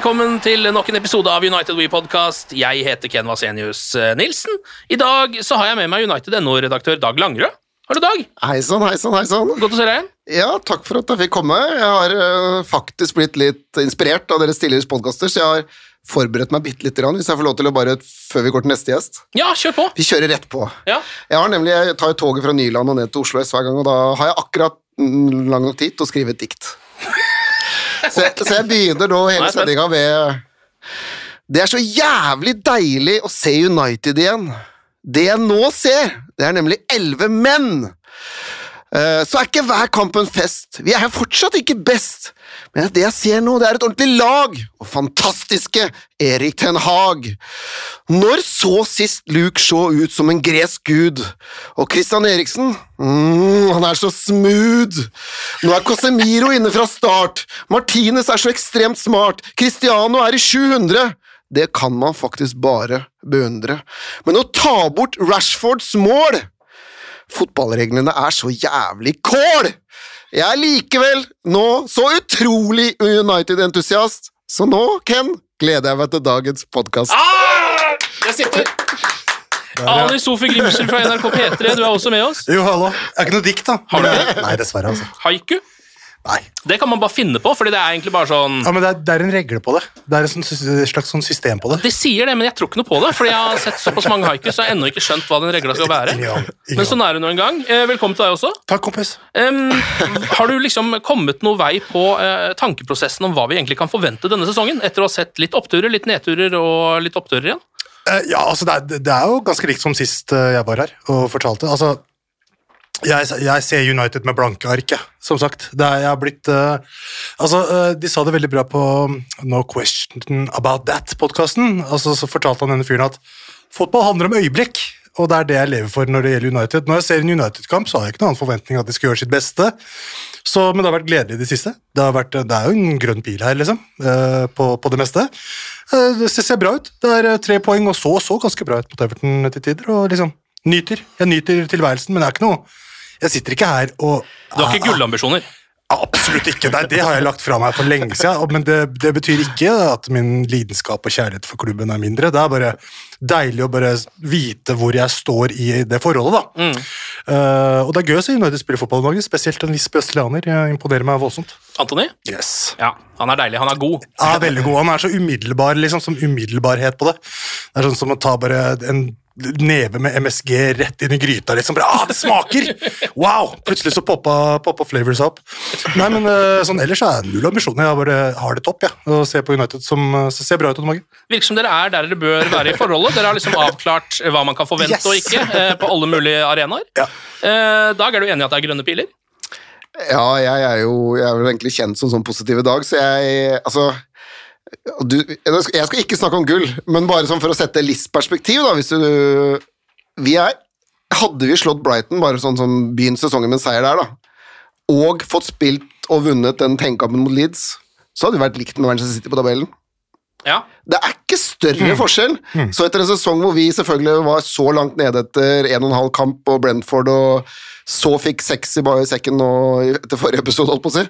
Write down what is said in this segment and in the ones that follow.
Velkommen til nok en episode av United We Podcast. Jeg heter Ken Vasenius eh, Nilsen. I dag så har jeg med meg United.no-redaktør Dag Langerød. Hallo, Dag. Hei sann, hei sann. Godt å se deg igjen. Ja, takk for at jeg fikk komme. Jeg har uh, faktisk blitt litt inspirert av deres tidligere podkaster, så jeg har forberedt meg bitte lite grann, hvis jeg får lov til å bare, før vi går til neste gjest. Ja, kjør på. Vi kjører rett på. Ja. Jeg har nemlig, jeg tar jo toget fra Nyland og ned til Oslo S hver gang, og da har jeg akkurat lang nok tid til å skrive et dikt. Så så jeg begynner nå hele sendinga med Det er så jævlig deilig å se United igjen. Det jeg nå ser, det er nemlig elleve menn. Eh, Så er ikke hver kamp en fest. Vi er fortsatt ikke best. Men det jeg ser nå, det er et ordentlig lag. Og fantastiske Erik Ten Hag. Når så sist Luke så ut som en gresk gud? Og Christian Eriksen? Mm, han er så smooth. Nå er Cosemiro inne fra start. Martinez er så ekstremt smart. Cristiano er i 700. Det kan man faktisk bare beundre. Men å ta bort Rashfords mål Fotballreglene er så jævlig kål! Jeg er likevel nå så utrolig United-entusiast, så nå, Ken, gleder jeg meg til dagens podkast. Ah! Jeg sitter. Ali Sofi Grimsel fra NRK P3, du er også med oss. Jo, hallo. Jeg er ikke noe dikt, da. Har du det? Nei, dessverre, altså. Haiku. Nei. Det kan man bare finne på, fordi det er egentlig bare sånn Ja, men det er, det er en regle på det. Det er et sånn slags sånn system på det. De sier det, men jeg tror ikke noe på det, fordi jeg har sett såpass mange haikus, så jeg har ennå ikke skjønt hva den regla skal være. Ingen ingen Men sånn er det nå en gang. Eh, Velkommen til deg også. Takk, kompis. Um, har du liksom kommet noe vei på uh, tankeprosessen om hva vi egentlig kan forvente denne sesongen, etter å ha sett litt oppturer, litt nedturer og litt oppturer igjen? Uh, ja, altså, det er, det er jo ganske likt som sist jeg var her og fortalte. Altså, jeg, jeg ser United med blanke ark, som sagt. Det er, jeg har blitt uh, Altså, uh, de sa det veldig bra på No Question About That-podkasten. Altså, så fortalte han denne fyren at fotball handler om øyeblikk. Og det er det jeg lever for når det gjelder United. Når jeg ser en United-kamp, så har jeg ikke noen annen forventning at de skal gjøre sitt beste. Så, men det har vært gledelig i det siste. Det, har vært, det er jo en grønn pil her, liksom, uh, på, på det meste. Det ser bra ut. Det er tre poeng, og så så ganske bra ut mot Everton til tider. og liksom Nyter. Jeg nyter tilværelsen, men det er ikke noe Jeg sitter ikke her og Du har ikke gullambisjoner? Absolutt ikke. Nei, det har jeg lagt fra meg for lenge siden. Men det, det betyr ikke at min lidenskap og kjærlighet for klubben er mindre. Det er bare deilig å bare vite hvor jeg står i det forholdet, da. Mm. Uh, og det er gøy å se United spille fotball i Norge, spesielt en viss brasilianer. Imponerer meg voldsomt. Antony? Yes. Ja, han er deilig. Han er god. Ja, veldig god. Han er så umiddelbar, liksom, som umiddelbarhet på det. Det er sånn som å ta bare en neve med MSG rett inn i gryta, liksom. Bare, ah, det smaker! Wow! Plutselig så poppa, poppa flavors opp. Nei, men eh, sånn ellers er det null ambisjoner. Jeg bare har det topp, Ja. Og ser på United som eh, så ser bra ut om dagen. Virker som dere er der dere bør være i forholdet. Dere har liksom avklart hva man kan forvente Yes. og ikke eh, på alle mulige arenaer. Ja. Eh, Dag, er du enig i at det er grønne piler? Ja, jeg er jo jeg er vel egentlig kjent som sånn positiv i dag, så jeg Altså du, Jeg skal ikke snakke om gull, men bare sånn for å sette litt perspektiv, da, hvis du Vi er Hadde vi slått Brighton, bare sånn som begynt sesongen med en seier der, da, og fått spilt og vunnet den tenkekampen mot Leeds, så hadde vi vært likt med Manchester City på tabellen. Ja. Det er ikke større forskjell. Så etter en sesong hvor vi selvfølgelig var så langt nede etter en og en halv kamp og Brentford og så fikk sex i sekken nå etter forrige episode, holdt på å si,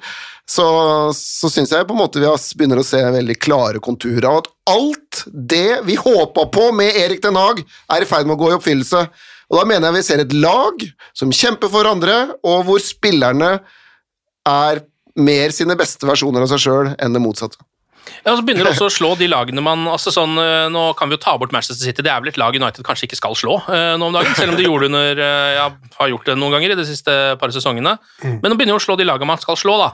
så, så syns jeg på en måte vi begynner å se veldig klare konturer av at alt det vi håpa på med Erik Den Haag, er i ferd med å gå i oppfyllelse. Og da mener jeg vi ser et lag som kjemper for andre, og hvor spillerne er mer sine beste versjoner av seg sjøl enn det motsatte. Ja, og så begynner det også å slå de lagene man altså sånn, eh, Nå kan vi jo ta bort Manchester City, det er vel et lag United kanskje ikke skal slå eh, nå om dagen, selv om de gjorde under, eh, ja, har gjort det noen ganger i de siste par sesongene. Men nå begynner jo å slå de lagene man skal slå, da.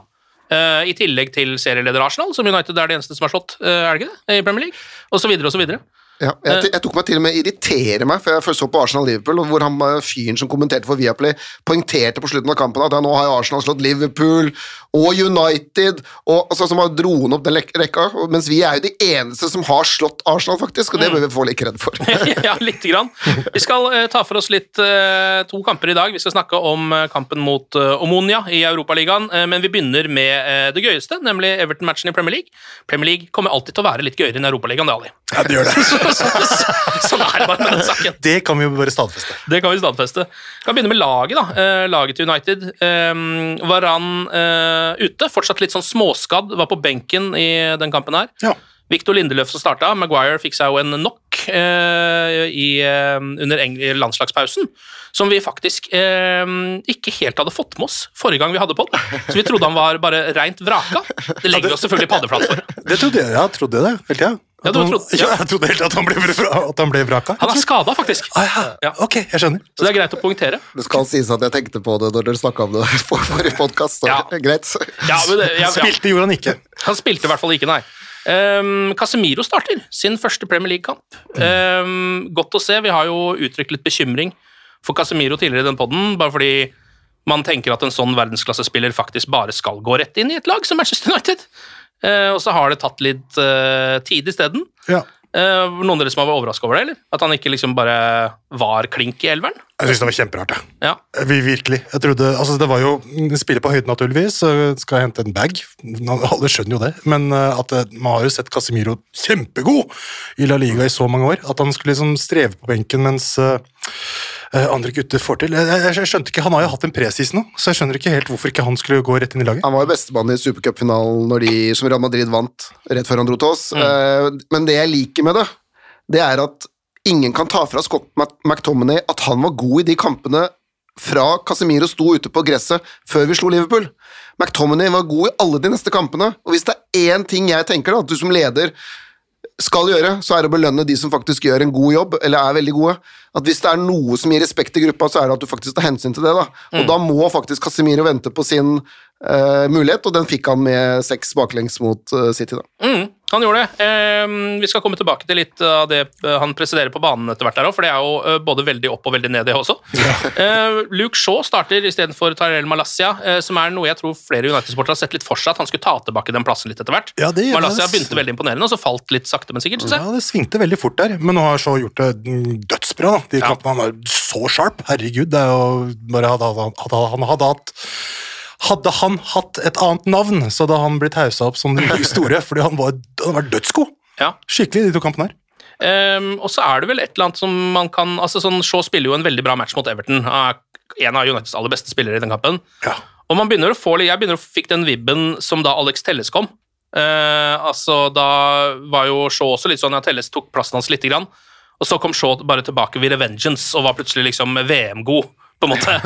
Eh, I tillegg til serieleder Arsenal, som United er det eneste som har slått, er det ikke det? I Premier League, og så videre og så videre. Ja, jeg, jeg tok meg til og med irritere meg, for jeg først så på Arsenal-Liverpool, hvor han eh, fyren som kommenterte for Viaplay, poengterte på slutten av kampen at ja, nå har Arsenal slått Liverpool og United, og altså, som har droen opp den rekka, mens vi er jo de eneste som har slått Arsenal, faktisk, og det bør vi få litt kred for. ja, lite grann. Vi skal uh, ta for oss litt uh, to kamper i dag. Vi skal snakke om uh, kampen mot eh, Omonia i Europaligaen, eh, men vi begynner med eh, det gøyeste, nemlig Everton-matchen i Premier League. Premier League kommer alltid til å være litt gøyere enn Europaligaen, det, Ali. Ja, det gjør det. sånn er det bare med den saken. Det kan vi jo bare stadfeste. Det kan vi stadfeste. Vi kan begynne med laget. da. Eh, laget til United. Varan eh, ute, fortsatt litt sånn småskadd, var på benken i den kampen her. Ja. Victor Lindeløf som starta. Maguire fikk seg jo en knock eh, i, eh, under landslagspausen, som vi faktisk eh, ikke helt hadde fått med oss forrige gang vi hadde på den. Så vi trodde han var bare reint vraka. Det legger vi oss selvfølgelig paddeflat for. Det trodde jeg, ja, trodde det hele tida. Ja, du trodde- ja, jeg trodde helt at han ble, at han ble vraka. Han er skada, faktisk. Ah, ja. Ja. Ok, jeg skjønner. Så det er greit å poengtere. Det skal sies at jeg tenkte på det når dere snakka om det i forrige podkast, Ja. greit. Ja, det, ja, ja. Spilte gjorde han ikke. Han spilte i hvert fall ikke, nei. Um, Casemiro starter sin første Premier League-kamp. Um, godt å se. Vi har jo uttrykt litt bekymring for Casemiro tidligere i den podden, bare fordi man tenker at en sånn verdensklassespiller faktisk bare skal gå rett inn i et lag som Manchester United. Uh, og så har det tatt litt uh, tid isteden. Ja. Uh, noen av dere som har vært overraska over det, eller? At han ikke liksom bare var klink i elveren? Jeg syns det var kjemperart. jeg. Ja. Vi, virkelig. Jeg trodde, altså Det var jo Spiller på høyden, naturligvis. Skal Skal hente en bag. Alle skjønner jo det. Men eh, at man har jo sett Casemiro kjempegod i La Liga i så mange år. At han skulle liksom streve på benken mens eh, eh, andre gutter får til. Jeg, jeg, jeg skjønte ikke, Han har jo hatt en presis nå, så jeg skjønner ikke helt hvorfor ikke han skulle gå rett inn i laget. Han var jo bestemann i supercupfinalen når de, som Real Madrid vant rett før han dro til oss. Eh, Men det jeg liker med det, det er at ingen kan ta fra Scott McTominay at han var god i de kampene fra Casemiro sto ute på gresset før vi slo Liverpool. McTominay var god i alle de neste kampene, og hvis det er én ting jeg tenker da, at du som leder skal gjøre, så er det å belønne de som faktisk gjør en god jobb, eller er veldig gode. At hvis det er noe som gir respekt i gruppa, så er det at du faktisk tar hensyn til det. da. Og da må faktisk Casemiro vente på sin uh, mulighet, og den fikk han med seks baklengs mot uh, City. da. Mm, han gjorde det. Eh, vi skal komme tilbake til litt av det eh, han presiderer på banen etter hvert, der også, for det er jo eh, både veldig opp og veldig ned, det også. Eh, Luke Shaw starter istedenfor Tyrell Malassia, eh, som er noe jeg tror flere United-sportere har sett litt for seg, at han skulle ta tilbake den plassen litt etter hvert. Ja, det- Malassia begynte veldig imponerende, og så falt litt sakte, men sikkert. Ja. Det svingte veldig fort der, men nå har Shaw gjort det dødsbra. da. De Ja. kampene Han er så sharp. Herregud, det er jo bare hadde, han hadde hatt hadde han hatt et annet navn, så hadde han blitt hausa opp som den store, fordi han var, han var dødsgod. Ja. Skikkelig, de to kampene her. Um, og så er det vel et eller annet som man kan altså sånn, Shaw spiller jo en veldig bra match mot Everton. Han er en av Uniteds aller beste spillere i den kampen. Ja. Og man begynner å få Jeg begynner å fikk den vibben som da Alex Telles kom. Uh, altså, Da var jo Shaw også litt sånn ja, Telles tok plassen hans lite grann. Og så kom Shaw bare tilbake ved Revengeance og var plutselig liksom VM-god, på en måte.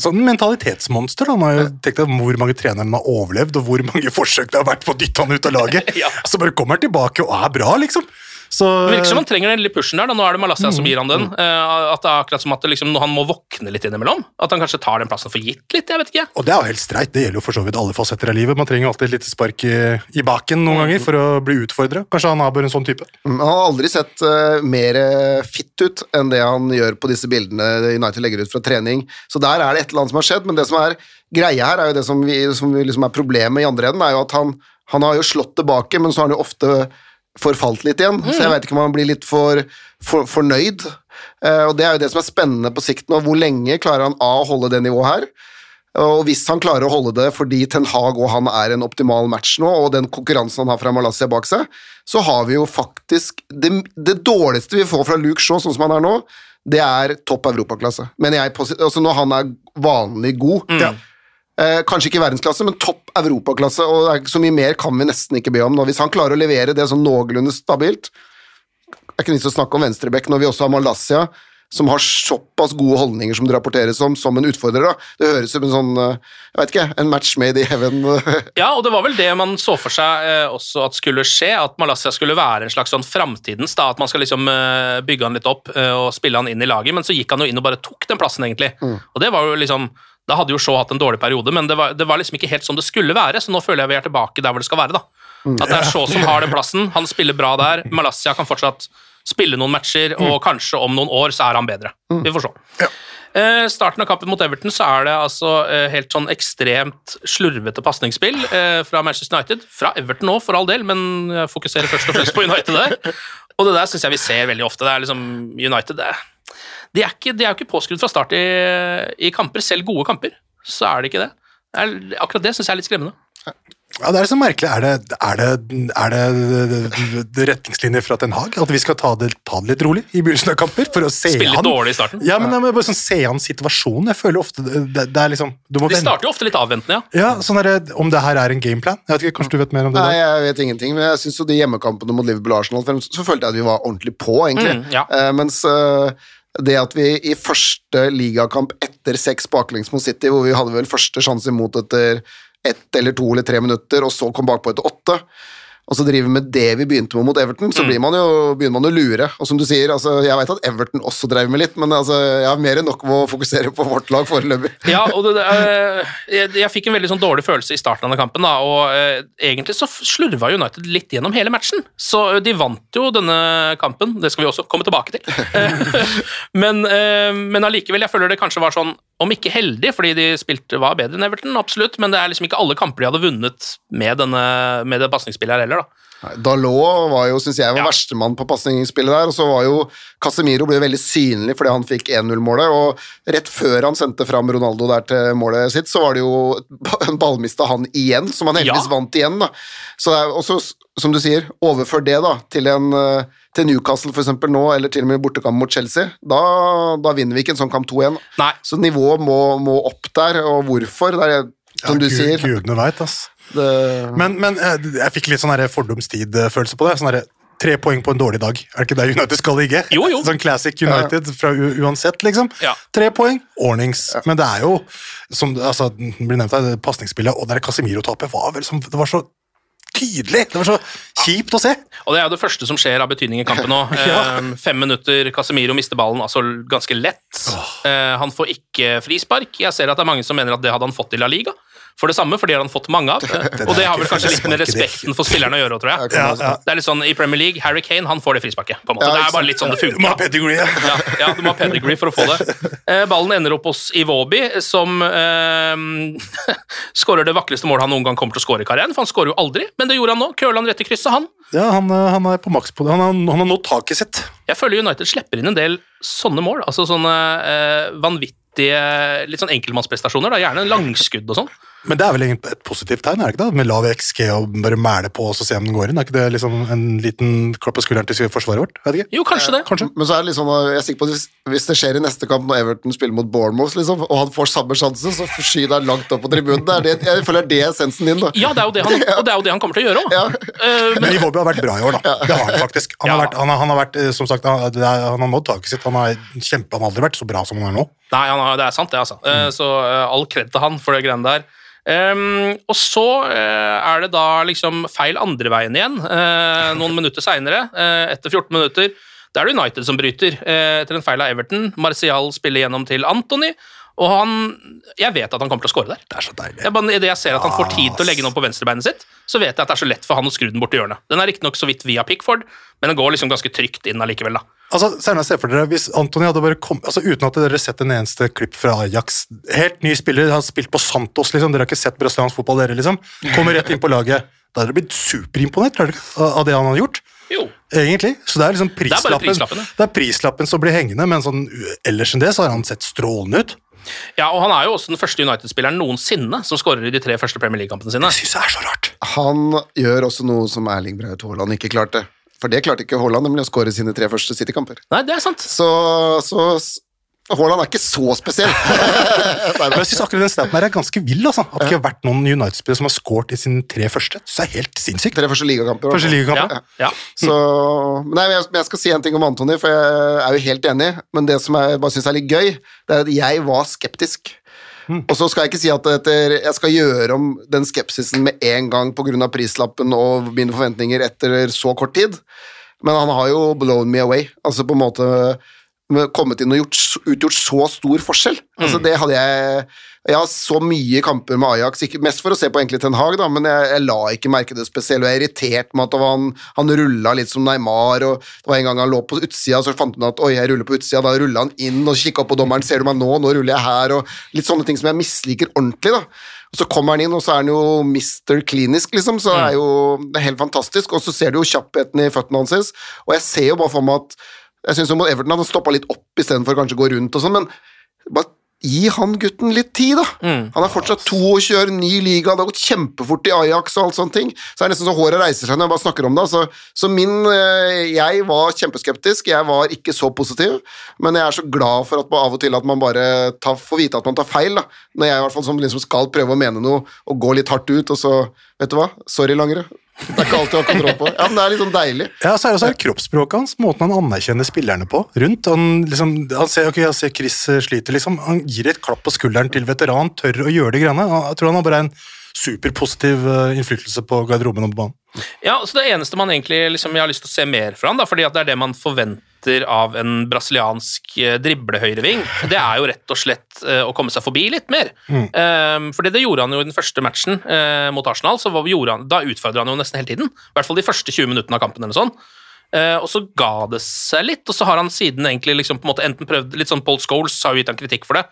Sånn mentalitetsmonster. Man har jo tenkt at hvor mange trenere har overlevd, og hvor mange forsøk det har vært på å dytte han ut av laget. Ja. Så bare kommer han tilbake og er bra, liksom. Så, Det virker som han trenger den lille pushen der. da, Nå er det Malassia som gir han den. Mm. at det er akkurat som at det liksom, han må våkne litt innimellom. At han kanskje tar den plassen for gitt litt. jeg vet ikke. Og det er jo helt streit. Det gjelder jo for så vidt alle fasetter av livet. Man trenger jo alltid et lite spark i, i baken noen ganger for å bli utfordra. Kanskje han har bare en sånn type. Mm, Han har aldri sett uh, mer fitt fit ut enn det han gjør på disse bildene United legger ut fra trening. Så der er det et eller annet som har skjedd, men det som er greia her, er jo det som, vi, som liksom er problemet i andre enden, er jo at han, han har jo slått tilbake, men så har han jo ofte forfalt litt igjen. Så jeg vet ikke om han blir litt for, for fornøyd. Uh, og det er jo det som er spennende på sikt nå. Hvor lenge klarer han A å holde det nivået her? Og hvis han klarer å holde det fordi Ten Hag og han er en optimal match nå, og den konkurransen han har fra Malaysia bak seg, så har vi jo faktisk Det, det dårligste vi får fra Luke Shaw, sånn som han er nå, det er topp europaklasse. Men jeg, altså når han er vanlig god Ja. Eh, Kanskje ikke verdensklasse, men topp europaklasse, og det så mye mer kan vi nesten ikke be om nå. Hvis han klarer å levere det sånn noenlunde stabilt Det er ikke nytt å snakke om venstrebekk når vi også har Malaysia, som har såpass gode holdninger som det rapporteres om, som en utfordrer. da. Det høres ut som en sånn eh, Jeg vet ikke, en match made i heaven. Ja, og det var vel det man så for seg eh, også at skulle skje, at Malaysia skulle være en slags sånn framtidens, da, at man skal liksom eh, bygge han litt opp eh, og spille han inn i laget, men så gikk han jo inn og bare tok den plassen, egentlig. Og det var jo liksom Da hadde jo Shaw hatt en dårlig periode, men det var, det var liksom ikke helt som det skulle være, så nå føler jeg vi er tilbake der hvor det skal være, da. At det er Shaw som har den plassen, han spiller bra der, Malaysia kan fortsatt spille noen matcher, og kanskje om noen år så er han bedre. Vi får se. Eh, starten av kampen mot Everton så er det altså eh, helt sånn ekstremt slurvete pasningsspill eh, fra Manchester United. Fra Everton òg, for all del, men jeg fokuserer først og fremst på United der. Og det der syns jeg vi ser veldig ofte. Det er liksom United det, de, er ikke, de er jo ikke påskrudd fra start i, i kamper, selv gode kamper. Så er det ikke det. det er, akkurat det syns jeg er litt skremmende. Ja, Det er så merkelig. Er det, er det, er det, det retningslinjer fra Ten Hag? At vi skal ta det, ta det litt rolig i begynnelsen av kamper? For å se Spille litt han? dårlig i starten. Ja, men, men bare sånn se an situasjonen. Jeg føler ofte det, det, det er liksom du må De vente. starter jo ofte litt avventende, ja. Ja, sånn er det, Om det her er en gameplan? Jeg vet ikke, Kanskje du vet mer om det? Nei, jeg vet ingenting, men jeg syns jo de hjemmekampene mot Liverpool og Arsenal, så følte jeg at vi var ordentlig på, egentlig. Mm, ja. uh, mens eh, det at vi i første ligakamp etter seks baklengs mot City, hvor vi hadde vel første sjanse imot etter ett eller to eller tre minutter, og så kom bakpå etter åtte, og så driver med det vi begynte med mot Everton, Mm. så blir man jo, begynner man å lure. Og som du sier, altså, jeg vet at Everton også drev med litt, men altså, jeg har mer enn nok med å fokusere på vårt lag foreløpig. Ja, og det, eh, jeg, jeg fikk en veldig sånn dårlig følelse i starten av kampen, da, og eh, egentlig så slurva United litt gjennom hele matchen. Så eh, de vant jo denne kampen, det skal vi også komme tilbake til. Men, eh, men allikevel, jeg føler det kanskje var sånn, om ikke heldig, fordi de spilte var bedre enn Everton, absolutt, men det er liksom ikke alle kamper de hadde vunnet med, denne, med det pasningsspillet her heller, da. Dalot var jo, synes jeg, var Ja. verstemann på pasningsspillet der, og så var jo Casemiro ble veldig synlig fordi han fikk 1-0-målet, og rett før han sendte fram Ronaldo der til målet sitt, så var det jo en ballmista han igjen, som han heldigvis Ja. vant igjen, da. Så det er også, som du sier, overfør det da, til en eh, til Newcastle for eksempel nå, eller til og med bortekamp mot Chelsea, da, da vinner vi ikke en sånn kamp 2-1. Så nivået må, må opp der, og hvorfor, det er, som du Gud- sier, Gudene veit, ass. det, Men, men jeg, jeg fikk litt sånn fordomstid-følelse på det. sånn her, Tre poeng på en dårlig dag. Er det ikke der United skal ligge? Jo, jo. Sånn classic United fra u uansett, liksom. Ja. Tre poeng, ordnings. Men det er jo, som altså, blir nevnt her, pasningsspillet og det der Casemiro-tapet var vel som Det var så tydelig! Det var så kjipt å se. Og det er jo det første som skjer av betydning i kampen nå. Ja. Eh, Fem minutter, Casemiro mister ballen altså ganske lett. Oh. Han får ikke frispark. Jeg ser at det er mange som mener at det hadde han fått i La Liga. For det samme, for det har han fått mange av. Og det har vel kanskje litt med respekten for spillerne å gjøre, tror jeg. Ja, ja. Det er litt sånn i Premier League, Harry Kane han får det frisparket. på en måte. Ja, Det er bare litt sånn det Du må ha pedigree. ja. Ja, ja, du må ha pedigree for å få det. Eh, ballen ender opp hos Iwobi, som eh, skårer det vakreste målet han noen gang kommer til å skåre i karrieren. For han skårer jo aldri, men det gjorde han nå. Køla han rett i krysset, han. Ja, han, eh, han er på maks på det. Han har, han har nådd taket sitt. Jeg føler United slipper inn en del sånne mål. Altså sånne eh, vanvittige litt sånn enkeltmannsprestasjoner. da, Gjerne langskudd og sånn. Men det er vel egentlig et positivt tegn, er det ikke det? Med lav XG og bare mæle på og se om den går inn. Er ikke det liksom en liten klapp på skulderen til forsvaret vårt? Vet ikke. Jo, kanskje det. Kanskje. Men så er det liksom, jeg er sikker på at hvis, hvis det skjer i neste kamp når Everton spiller mot Bournemouth, liksom, og han får samme sjanse, så skyr det langt opp på tribunen. Det er det, jeg føler det er essensen din. da. Ja, det er jo det han, og det er jo det han kommer til å gjøre òg. Ja. Men Iwobi har vært bra i år, da. Det har han faktisk. Han har, Ja. vært, han har, han har vært, eh, som sagt, han, det er, han har nådd taket sitt. Han har, kjempe, han har aldri vært så bra som han er nå. Nei, han har, det er sant, det, altså. Eh, Så eh, all kred til han for det greiene der. Ehm, og så uh, er det da liksom feil andre veien igjen, uh, noen minutter seinere, etter 14 minutter. Da er det United som bryter eh, etter en feil av Everton. Martial spiller gjennom til Anthony, og han Jeg vet at han kommer til å score der. Det er så deilig. Jeg bare, I det jeg ser at han får tid til å legge den opp på venstrebeinet sitt, så vet jeg at det er så lett for han å skru den bort til hjørnet. Den er riktignok så vidt via Pickford, men den går liksom ganske trygt inn allikevel, da. Altså, Serna, se for dere, Hvis Antony hadde bare kommet altså, Uten at dere har sett en eneste klipp fra Ajax Helt ny spiller, har spilt på Santos, liksom. Dere har ikke sett brasiliansk fotball, dere, liksom. Kommer rett inn på laget. Da hadde dere blitt superimponert av det han har gjort. Jo. Egentlig. Så det er liksom er bare prislappen, prislappen, det er prislappen som blir hengende, men sånn, ellers enn det så har han sett strålende ut. Ja, og han er jo også den første United-spilleren noensinne som skårer i de tre første Premier League-kampene sine. Jeg synes det er så rart. Han gjør også noe som Erling Braut Haaland ikke klarte. For det klarte ikke Haaland, nemlig å skåre sine tre første City-kamper. Nei, det er sant. Så, så Haaland er ikke så spesiell. Men jeg synes akkurat den snappen her er ganske vill, altså. At det ikke har vært noen United-spillere som har skåret i sine tre første. Det er helt sinnssykt. Tre første ligakamper. Første ligakamper. Ja, ja. ja. Så, men nei, men jeg, jeg skal si en ting om Antony, for jeg er jo helt enig. Men det som jeg bare syns er litt gøy, det er at jeg var skeptisk. Og så skal jeg ikke si at etter, jeg skal gjøre om den skepsisen med en gang pga. prislappen og mine forventninger etter så kort tid, men han har jo blown me away. Altså på en måte kommet inn og gjort, utgjort så stor forskjell. Altså det hadde jeg Jeg har så mye kamper med Ajax, ikke, mest for å se på egentlig Ten Hag, da, men jeg, jeg la ikke merke det spesielt, og jeg er irritert med at han, han rulla litt som Neymar, og det var en gang han lå på utsida, så fant han at oi, jeg ruller på utsida, da rulla han inn og kikka opp på dommeren, ser du meg nå, nå ruller jeg her, og litt sånne ting som jeg misliker ordentlig, da. Og så kommer han inn, og så er han jo Mr. Klinisk, liksom, så det er jo det er helt fantastisk, og så ser du jo kjappheten i føttene hans, og jeg ser jo bare for meg at jeg syns Everton hadde stoppa litt opp istedenfor kanskje å gå rundt og sånn, men bare gi han gutten litt tid, da. Han er fortsatt 22 år, ny liga, det har gått kjempefort i Ajax og alt sånne ting. Så er det nesten så håret reiser seg når jeg bare snakker om det. Så, Så min eh, Jeg var kjempeskeptisk, jeg var ikke så positiv, men jeg er så glad for at av og til at man bare tar, får vite at man tar feil, da. Når jeg i hvert fall som liksom skal prøve å mene noe og gå litt hardt ut, og så Vet du hva? Sorry, Langere. Det er ikke alltid å har kontroll på. Ja, men det er litt sånn deilig. Ja, så er det også kroppsspråket hans, måten han anerkjenner spillerne på rundt. Han, liksom, han ser, ok, jeg ser Chris eh, sliter, liksom. Han gir et klapp på skulderen til veteran, tør å gjøre de greiene. Jeg tror han har bare en superpositiv eh, innflytelse på garderoben og på banen. Ja, så Det eneste man egentlig liksom, jeg har lyst til å se mer fra han, da, fordi at det er det man forventer av en brasiliansk eh, driblehøyreving, det er jo rett og slett eh, å komme seg forbi litt mer. Mm. fordi det gjorde han jo i den første matchen eh, mot Arsenal. så var, han, Da utfordra han jo nesten hele tiden. I hvert fall de første 20 minuttene av kampen. eller sånn. Eh, og så ga det seg litt, og så har han siden egentlig liksom på en måte enten prøvd Litt sånn Paul Scholes har jo gitt han kritikk for det.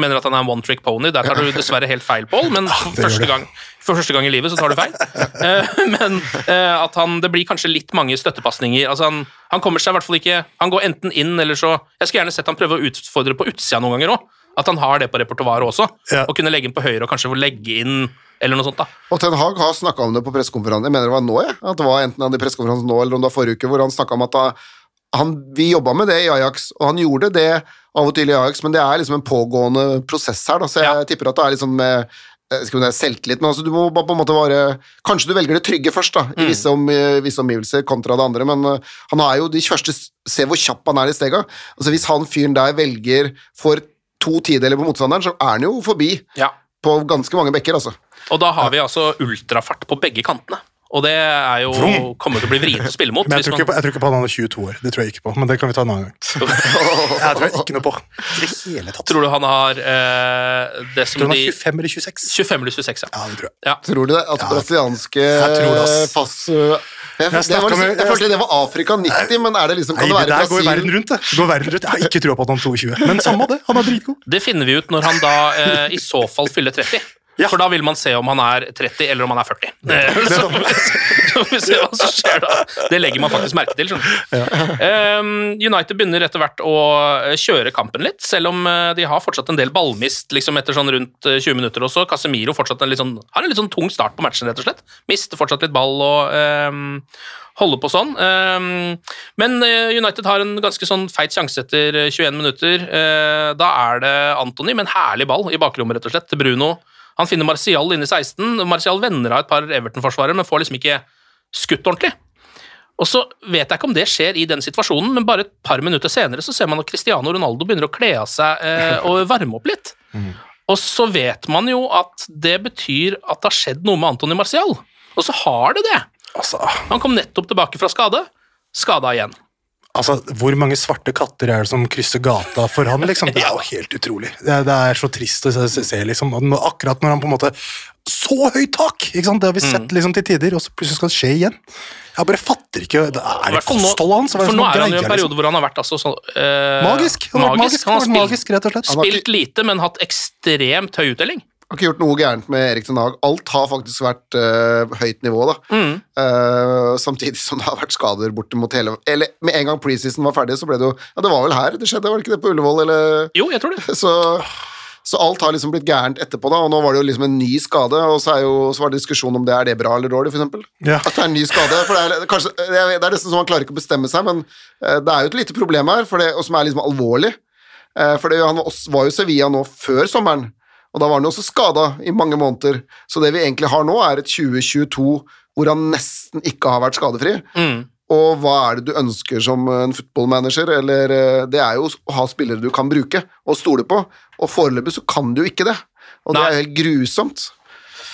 Mener at han er en one trick pony. Der tar du dessverre helt feil, Paul, men første gang, for første gang i livet så tar du feil. Eh, men eh, at han Det blir kanskje litt mange støttepasninger. Altså han, han kommer seg i hvert fall ikke Han går enten inn eller så Jeg skulle gjerne sett han prøve å utfordre på utsida noen ganger òg. At han har det på repertoaret også. Ja. Og kunne legge inn på høyre og kanskje legge inn eller noe sånt. da. Og Ten Hag har snakka om det på pressekonferanse. Jeg mener det var nå, jeg. At det var enten han i pressekonferansene nå eller om det var forrige uke, hvor han snakka om at da, han, vi jobba med det i Ajax, og han gjorde det av og til i Ajax, men det er liksom en pågående prosess her, da, så jeg Ja. tipper at det er liksom med eh, skal si, selvtillit, men altså, du må bare på en måte være Kanskje du velger det trygge først, da, i visse, om, i visse omgivelser, kontra det andre, men uh, han er jo de første Se hvor kjapp han er i stega. Altså, hvis han fyren der velger for to tideler på motstanderen, så er han jo forbi Ja. på ganske mange bekker, altså. Og da har vi altså ultrafart på begge kantene. Og det er jo Vroom. kommer til å bli vrient å spille mot. Men jeg hvis tror, ikke på, jeg tror ikke på at han er 22 år. Det tror jeg ikke på, men det kan vi ta en annen gang. Jeg tror jeg ikke noe på. I det hele tatt. Tror du han har eh, det som Tror han de er 25 eller 26? 25 eller 26, ja. Ja, det tror jeg. ja. Tror du det? At brasilianske det, ass. pass øh, Jeg, Jeg det var liksom, jeg følte det var Afrika 90, men er det liksom Nei, Kan det det være der går verden rundt, det. det går verden rundt. Jeg har ikke trua på at han er 22, men samme det. Han er dritgod. Det finner vi ut når han da eh, i så fall fyller 30. Ja. For da vil man se om han er 30 eller om han er 40. Eh, Så, så vi ser hva som skjer da. Det legger man faktisk merke til. du. Um, United begynner etter hvert å eh, kjøre kampen litt, selv om eh, de har fortsatt en del ballmist liksom etter sånn rundt eh, 20 minutter også. Casemiro en sånn, har en litt sånn tung start på matchen, rett og slett. Mister fortsatt litt ball og um, holder på sånn. Um, men eh, United har en ganske sånn feit sjanse etter eh, 21 minutter. Eh, da er det Antony med en herlig ball i bakrommet, rett og slett, til Bruno. Han finner Martial inne i 16. Martial venner av et par Everton-forsvarere, men får liksom ikke skutt ordentlig. Og så vet jeg ikke om det skjer i den situasjonen, men bare et par minutter senere så ser man at Cristiano Ronaldo begynner å kle av seg eh, og varme opp litt. Og så vet man jo at det betyr at det har skjedd noe med Antony Martial. Og så har det det. Altså, Han kom nettopp tilbake fra skade. Skada igjen. Altså, hvor mange svarte katter er det som krysser gata for han, liksom? Det er jo helt utrolig. Det er, det er så trist å se, se- liksom. Akkurat når han på en måte Så høyt tak! Ikke sant? Det har vi Mm. sett liksom til tider, og så plutselig skal det skje igjen. Jeg bare fatter ikke det Er det kostholdet hans? For nå er han i en periode liksom? hvor han har vært altså så eh, Magisk! Han har magisk, Han har han spilt, magisk, rett og slett. har spilt lite, men hatt ekstremt høy utdeling. Har ikke gjort noe gærent med Erik Ten Hag. Alt har faktisk vært uh, høyt nivå, da. Mm. Uh, samtidig som det har vært skader bortimot hele Eller med en gang preseason var ferdig, så ble det jo Ja, det var vel her det skjedde, var det ikke det? På Ullevål, eller Jo, jeg tror det. Så, Så alt har liksom blitt gærent etterpå, da, og nå var det jo liksom en ny skade, og så, er jo, så var det diskusjon om det er det bra eller dårlig, for eksempel. Ja. At det er en ny skade. For det er, kanskje, det er nesten så man klarer ikke å bestemme seg, men uh, det er jo et lite problem her, for det, og som er liksom alvorlig. Eh, For det, han var også- var jo Sevilla nå før sommeren, og da var han jo også skada i mange måneder. Så det vi egentlig har nå, er et 2022 hvor han nesten ikke har vært skadefri. Mm. Og hva er det du ønsker som en footballmanager? Eller eh, det er jo å ha spillere du kan bruke og stole på, og foreløpig så kan du jo ikke det. Og det er helt grusomt.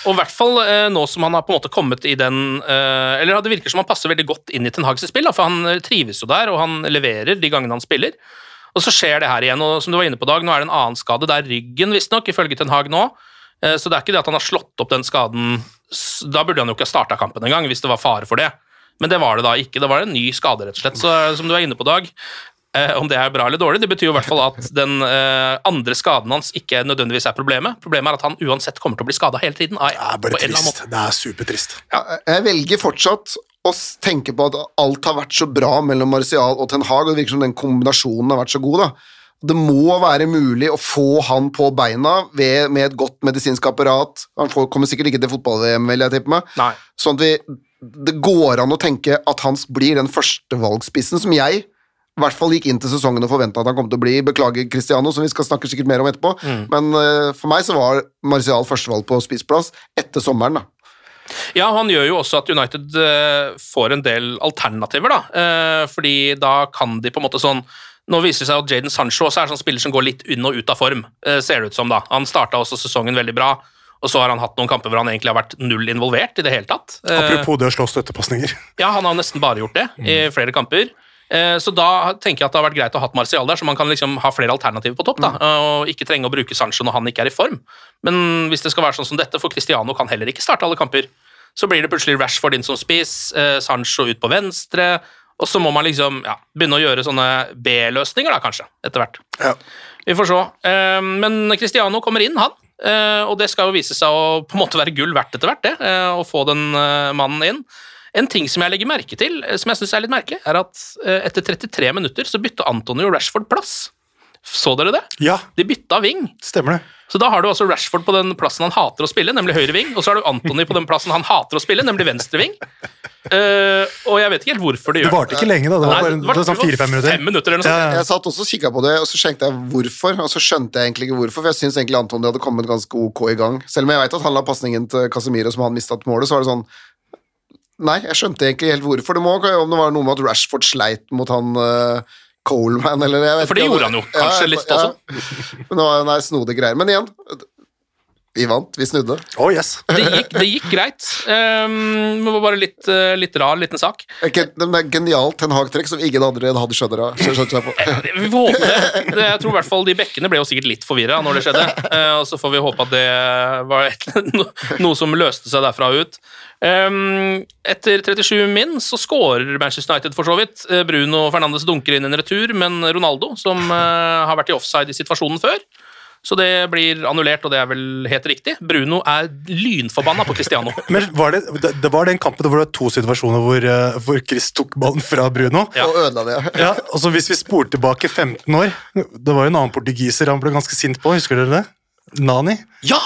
Og i hvert fall eh, nå som han har på en måte kommet i den eh, Eller det virker som han passer veldig godt inn i Ten Hags spill, da, for han eh, trives jo der, og han leverer de gangene han spiller. Og så skjer det her igjen, og som du var inne på, Dag, nå er det en annen skade. Det er ryggen, visstnok, ifølge Ten Hag nå. Eh, Så det er ikke det at han har slått opp den skaden Da burde han jo ikke ha starta kampen engang, hvis det var fare for det. Men det var det da ikke. Det var en ny skade, rett og slett. Så eh, som du er inne på, Dag, eh, om det er bra eller dårlig, det betyr jo i hvert fall at den andre skaden hans ikke nødvendigvis er problemet. Problemet er at han uansett kommer til å bli skada hele tiden. Av, Det er bare trist. Det er supertrist. Ja, jeg velger fortsatt å tenke på at alt har vært så bra mellom Martial og Ten Hag, og det virker som den kombinasjonen har vært så god. da. Det må være mulig å få han på beina ved, med et godt medisinsk apparat. Han får, kommer sikkert ikke til fotball-VM, vil jeg tippe meg. Nei. Sånn at vi, det går an å tenke at han blir den førstevalgsspissen som jeg i hvert fall gikk inn til sesongen og forventa at han kom til å bli. Beklager Cristiano, som vi skal snakke sikkert mer om etterpå. Men uh, for meg så var Martial førstevalg på spissplass etter sommeren. da. Ja, han gjør jo også at United eh, får en del alternativer, da. Eh, fordi da kan de på en måte sånn Nå viser det seg at Jaden Sancho også er sånn spiller som går litt inn og ut av form, eh, ser det ut som. da. Han starta også sesongen veldig bra, og så har han hatt noen kamper hvor han egentlig har vært null involvert i det hele tatt. Apropos det å slå støttepasninger. Ja, han har nesten bare gjort det i flere kamper. Eh, Så da tenker jeg at det har vært greit å ha hatt Martial der, så man kan liksom ha flere alternativer på topp. da, Og ikke trenge å bruke Sancho når han ikke er i form. Men hvis det skal være sånn som dette, for Cristiano kan heller ikke starte alle kamper, så blir det plutselig Rashford inn som spiss, eh, Sancho ut på venstre, og så må man liksom ja, begynne å gjøre sånne B-løsninger, da, kanskje, etter hvert. Ja. Vi får se. Eh, Men Cristiano kommer inn, han. Og det skal jo vise seg å på en måte være gull verdt etter hvert, det, å få den mannen inn. En ting som jeg legger merke til, eh, som jeg syns er litt merkelig, er at eh, etter 33 minutter så bytta Antonio Rashford plass. Så dere det? Ja, De bytta ving. stemmer det. Så da har du altså Rashford på den plassen han hater å spille, nemlig høyre ving, og så har du Antony på den plassen han hater å spille, nemlig venstre ving. Uh, og jeg vet ikke helt hvorfor de Det Det varte ikke lenge, da. Det var Nei, bare sånn fire-fem minutter. Fem minutter eller noe sånt. Ja, ja. Jeg satt også og kikka på det, og så skjønte jeg hvorfor, og så skjønte jeg egentlig ikke hvorfor, for jeg syns egentlig Antony hadde kommet ganske ok i gang. Selv om jeg veit at han la pasningen til Casemiro som han mista målet, så var det sånn Nei, jeg skjønte egentlig helt hvorfor. Det må om det var noe med at Rashford sleit mot han uh, Coleman, eller jeg vet ikke. For det gjorde han jo kanskje litt også. Men det var nei, snodige greier. Men igjen, vi vant, vi snudde. Oh, yes. Det gikk, det gikk greit. Um, det var bare litt, uh, litt rar liten sak. Det er genialt Ten Hag-trekk som ingen andre hadde skjønner av. skjønner seg på. Vi får håpe det. Jeg tror i hvert fall de bekkene ble jo sikkert litt forvirra når det skjedde. Uh, og så får vi håpe at det var et, no, noe som løste seg derfra ut. Um, etter 37 min så skårer Manchester United for så vidt. Eh, Bruno Fernandes dunker inn en retur, men Ronaldo, som uh, har vært i offside i situasjonen før, så det blir annullert, og det er vel helt riktig. Bruno er lynforbanna på Cristiano. Men var det, det, det var den kampen hvor det var to situasjoner hvor, eh, hvor Chris tok ballen fra Bruno. Ja. Og ødela det. Ja, og så Hvis vi spoler tilbake 15 år Det var jo en annen portugiser han ble ganske sint på. Husker dere det? Nani. Ja!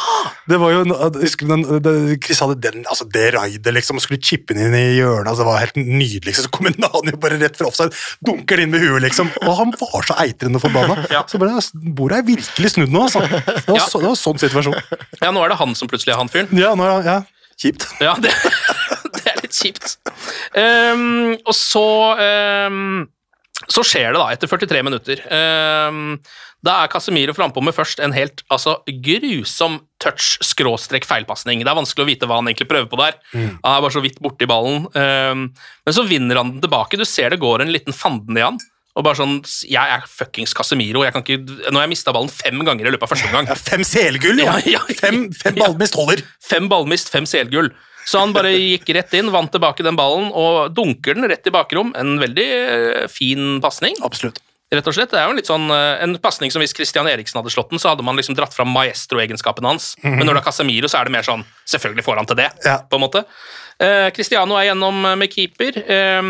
Det var jo, husker du den, Chris hadde den, altså det raidet liksom, og skulle chippe den inn i hjørnet. altså Det var helt nydelig. Så kommer Nani bare rett fra offside, dunker den inn med huet, liksom. Og han var så eitrende forbanna. Ja. Så bare, bordet er virkelig snudd nå, altså. Det var, Ja. så, det var sånn situasjon. ja, nå er det han som plutselig er han fyren. Ja, nå, er- ja, kjipt. Ja, det, det er litt kjipt. Um, og så ehm, Så skjer det, da, etter 43 minutter. Ehm, da er Casemiro frampå med først en helt altså, grusom touch-feilpasning. Det er vanskelig å vite hva han egentlig prøver på der. Han er bare så vidt borti ballen. Ehm, men så vinner han den tilbake. Du ser det går en liten fanden i han. Og bare sånn Jeg er fuckings Casemiro. Jeg kan ikke, nå har jeg mista ballen fem ganger i løpet av første omgang. Ja, fem selgull, jo! Ja, ja. Fem, fem ballmist holder. Fem ballmist, fem selgull. Så han bare gikk rett inn, vant tilbake den ballen og dunker den rett i bakrom. En veldig eh, fin pasning, Absolutt. rett og slett. Det er jo en litt sånn, eh, en pasning som hvis Christian Eriksen hadde slått den, så hadde man liksom dratt fram maestro-egenskapen hans. Men når det er Casemiro, så er det mer sånn Selvfølgelig får han til det, Ja. på en måte. Eh, Cristiano er gjennom med keeper. Eh,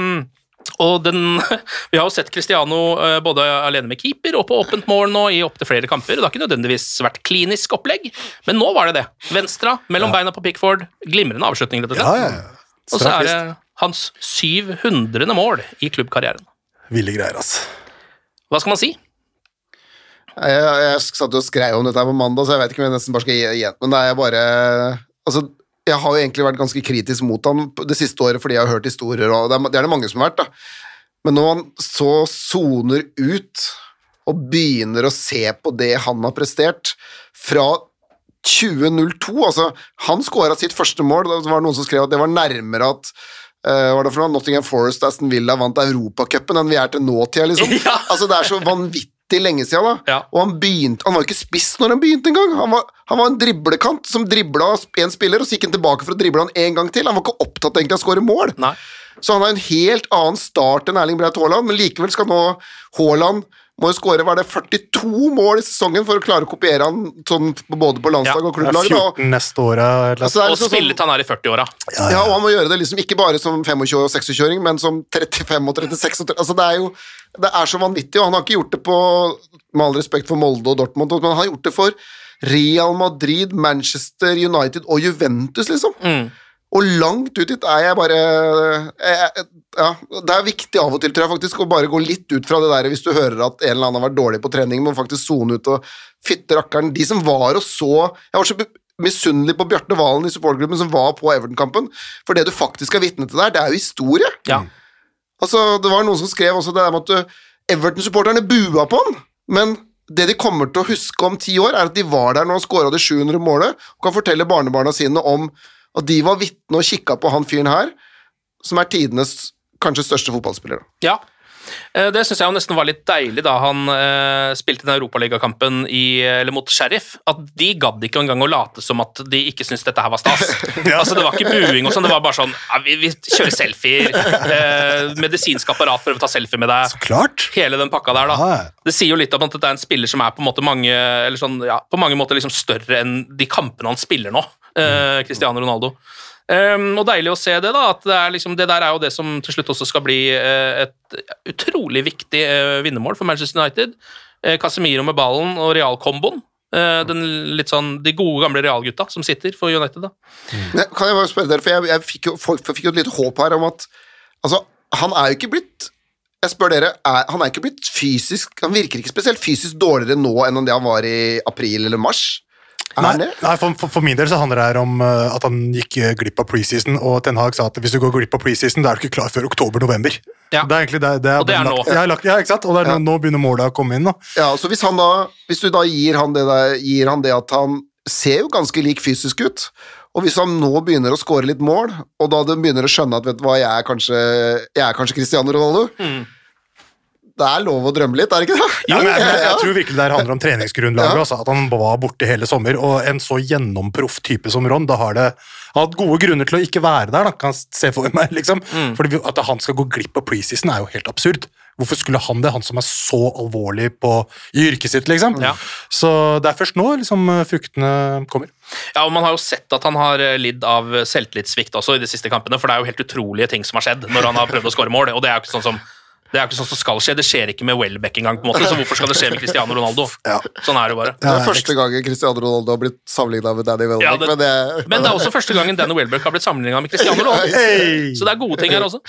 Og den, vi har jo sett Cristiano eh, både alene med keeper og på åpent mål nå i opptil flere kamper. og Det har ikke nødvendigvis vært klinisk opplegg, men nå var det det. Venstra, mellom beina på Pickford. Glimrende avslutning, rett og slett. Ja, ja, ja. Og så er det hans 700. mål i klubbkarrieren. Ville greier, altså. Hva skal man si? Jeg, jeg, jeg satt jo og skrev om dette her på mandag, så jeg vet ikke om jeg nesten bare skal gi igjen. Men det er bare Altså, jeg har jo egentlig vært ganske kritisk mot han det siste året fordi jeg har hørt historier, og det er, det er det mange som har vært, da. Men når han så soner ut og begynner å se på det han har prestert fra 2002 Altså, han skåra sitt første mål, det var noen som skrev at det var nærmere at Uh, var det for noe? Nottingham Forest Aston Villa vant Europacupen enn vi er til nåtida, liksom. Ja. Altså, det er så vanvittig lenge siden, da. Ja. Og han begynte Han var ikke spiss når han begynte engang. Han var, han var en driblekant som dribla en spiller, og så gikk han tilbake for å drible han en gang til. Han var ikke opptatt egentlig av å skåre mål. Nei. Så han har en helt annen start enn Erling Braut Haaland, men likevel skal nå Haaland må jo skåre var det 42 mål i sesongen for å klare å kopiere han sånn både på landslag og Det er klubblag. da. 14 neste året. Altså, Og liksom sånn- spillet han er i 40-åra. ja, og han må gjøre det liksom ikke bare som 25- og 26-åring, men som 35- og 36 og 30. Altså, det er jo det er så vanvittig, og han har ikke gjort det på Med all respekt for Molde og Dortmund, men han har gjort det for Real Madrid, Manchester United og Juventus, liksom. Mm. Og langt ut dit er jeg bare jeg, Ja, det er viktig av og til, tror jeg faktisk, å bare gå litt ut fra det der hvis du hører at en eller annen har vært dårlig på trening, men faktisk sone ut og fytte rakkeren. De som var og så Jeg var så misunnelig på Bjarte Valen i supportgruppen som var på Everton-kampen, for det du faktisk er vitne til der, det er jo historie. Ja. Altså, det var noen som skrev også det der med at Everton-supporterne bua på han, men det de kommer til å huske om ti år, er at de var der når han skåra det 700 målet, og kan fortelle barnebarna sine om at de var vitne og kikka på han fyren her, som er tidenes kanskje største fotballspiller. da. Ja. Eh, Det syns jeg nesten var litt deilig da han eh, spilte den europaligakampen i- eller mot Sheriff. At de gadd ikke engang å late som at de ikke syntes dette her var stas. Altså Det var ikke buing og sånn, det var bare sånn ja, vi, vi kjører selfier. Eh, medisinsk apparat prøver å ta selfie med deg. Så Klart! Hele den pakka der, da. Ja, ja. Det sier jo litt om at dette er en spiller som er på en måte mange eller sånn, ja, på mange måter liksom større enn de kampene han spiller nå. Eh, Cristiano Ronaldo. Um, og deilig å se det, da. At det, er liksom, det der er jo det som til slutt også skal bli eh, et utrolig viktig eh, vinnermål for Manchester United. Eh, Casemiro med ballen og realkomboen. Eh, den litt sånn, de gode, gamle realgutta som sitter for United. da. Men kan jeg bare spørre dere, for jeg, jeg fikk, jo, folk fikk jo et lite håp her om at Altså, han er jo ikke blitt Jeg spør dere, er, han er ikke blitt fysisk Han virker ikke spesielt fysisk dårligere nå enn det han var i april eller mars. Er Nei, nei for, for, for min del så handler det her om eh, at han gikk eh, glipp av preseason, og Ten Hag sa at hvis du går glipp av preseason, da er du ikke klar før oktober-november. Ja. Det er egentlig det, det Og det er nå. Ja, lagt- ja, ikke sant? Og det er Ja. nå, nå begynner måla å komme inn. da. Ja, så hvis han da Hvis du da gir han det, der, gir han det at han ser jo ganske lik fysisk ut, og hvis han nå begynner å score litt mål, og da du begynner å skjønne at vet du hva, jeg er kanskje Jeg er kanskje Cristiano Ronaldo Mm. Det er lov å drømme litt, er det ikke det? Ja, men jeg, jeg, tror virkelig det her handler om treningsgrunnlaget. Ja. Altså, at han var borte hele sommer. Og en så gjennomproff type som Ron, da har det hatt gode grunner til å ikke være der. da, kan se for meg, liksom. Mm. Fordi At han skal gå glipp av preseason, er jo helt absurd. Hvorfor skulle han det, han som er så alvorlig på, i yrket sitt, liksom? Ja. Så det er først nå liksom, fruktene kommer. Ja, og Man har jo sett at han har eh, lidd av selvtillitssvikt også i de siste kampene, for det er jo helt utrolige ting som har skjedd når han har prøvd å skåre mål. og det er jo ikke sånn som det er jo ikke sånn som skal skje, det skjer ikke med Welbeck engang, på en måte, så hvorfor skal det skje med Cristiano Ronaldo? Ja. Sånn er det bare. bare. Det er første gangen Cristiano Ronaldo har blitt sammenligna med Danny Welbeck, Ja, det- men det Men det er også første gangen Danny Welbeck har blitt sammenligna med Cristiano Ronaldo. Hey! Så det er gode ting her også.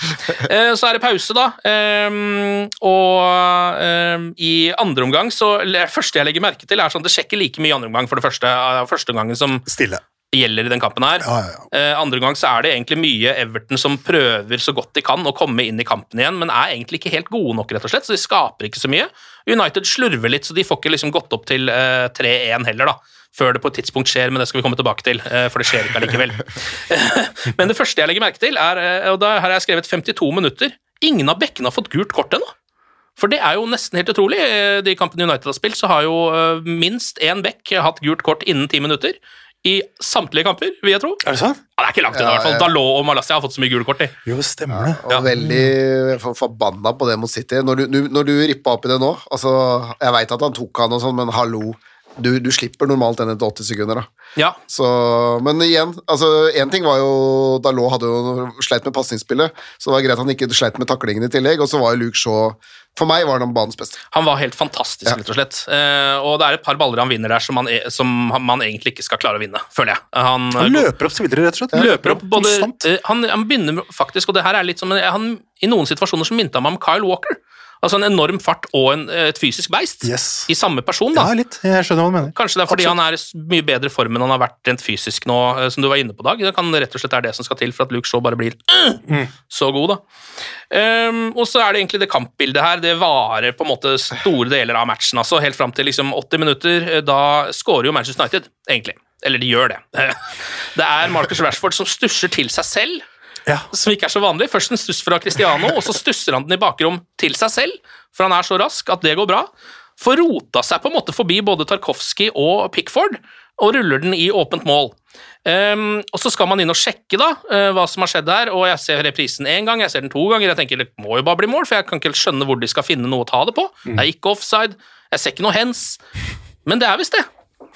Eh, Så er det pause, da. Ehm, Og ehm, i andre omgang så Det første jeg legger merke til, er sånn det sjekker like mye i andre omgang for det første. Første gangen som Stille. Gjelder i den kampen her. Ja, ja, ja. Eh, andre gang så er det egentlig mye Everton som prøver så godt de kan å komme inn i kampen igjen, men er egentlig ikke helt gode nok, rett og slett, så de skaper ikke så mye. United slurver litt, så de får ikke liksom gått opp til eh, 3-1 heller, da. Før det på et tidspunkt skjer, men det skal vi komme tilbake til, eh, for det skjer ikke allikevel. men det første jeg legger merke til, er, eh, og da har jeg skrevet 52 minutter, ingen av bekkene har fått gult kort ennå. For det er jo nesten helt utrolig. Eh, De kampene United har spilt, så har jo eh, minst én bekk hatt gult kort innen ti minutter. I samtlige kamper, vil jeg tro. Er det sant? Ja, det er ikke langt unna, i hvert fall. Dalot og Malaysia har fått så mye gule kort, de. Jo, stemmer det. Og veldig forbanna på det mot City. Når du, du, når du rippa opp i det nå altså, Jeg veit at han tok han og sånn, men hallo. Du, du slipper normalt den etter 80 sekunder, da. Ja. Så, men igjen, altså én ting var jo Dalot hadde jo sleit med pasningsspillet, så det var greit at han ikke sleit med taklingen i tillegg, og så var jo Luke Shaw For meg var han banens beste. Han var helt fantastisk, Ja. rett og slett. Eh, og det er et par baller han vinner der som man, er, som man egentlig ikke skal klare å vinne, føler jeg. Han, Han løper opp spillere, rett og slett. løper opp både eh, han, han begynner faktisk, og det her er litt som en- han, I noen situasjoner så minte han meg om Kyle Walker. Altså en enorm fart og en, et fysisk beist Yes. i samme person. da. Ja, litt. Jeg skjønner hva du mener. Kanskje det er fordi han er i mye bedre form enn han har vært rent fysisk nå, eh, som du var inne på, Dag. Det kan rett og slett være det som skal til for at Luke Shaw bare blir mm. så god, da. Um, og så er det egentlig det kampbildet her. Det varer på en måte store deler av matchen, altså helt fram til liksom 80 minutter. Eh, Da scorer jo Manchester United, egentlig. Eller de gjør det. Det er Marcus Rashford som stusser til seg selv Ja. som ikke er så vanlig. Først en stuss fra Cristiano, og så stusser han den i bakrom til seg selv, for han er så rask at det går bra. Får rota seg på en måte forbi både Tarkovskij og Pickford, og ruller den i åpent mål. Um, og så skal man inn og sjekke da, uh, hva som har skjedd her, og jeg ser reprisen én gang, jeg ser den to ganger, jeg tenker det må jo bare bli mål, for jeg kan ikke helt skjønne hvor de skal finne noe å ta det på. Det er ikke offside, jeg ser ikke noe hens, men det er visst det.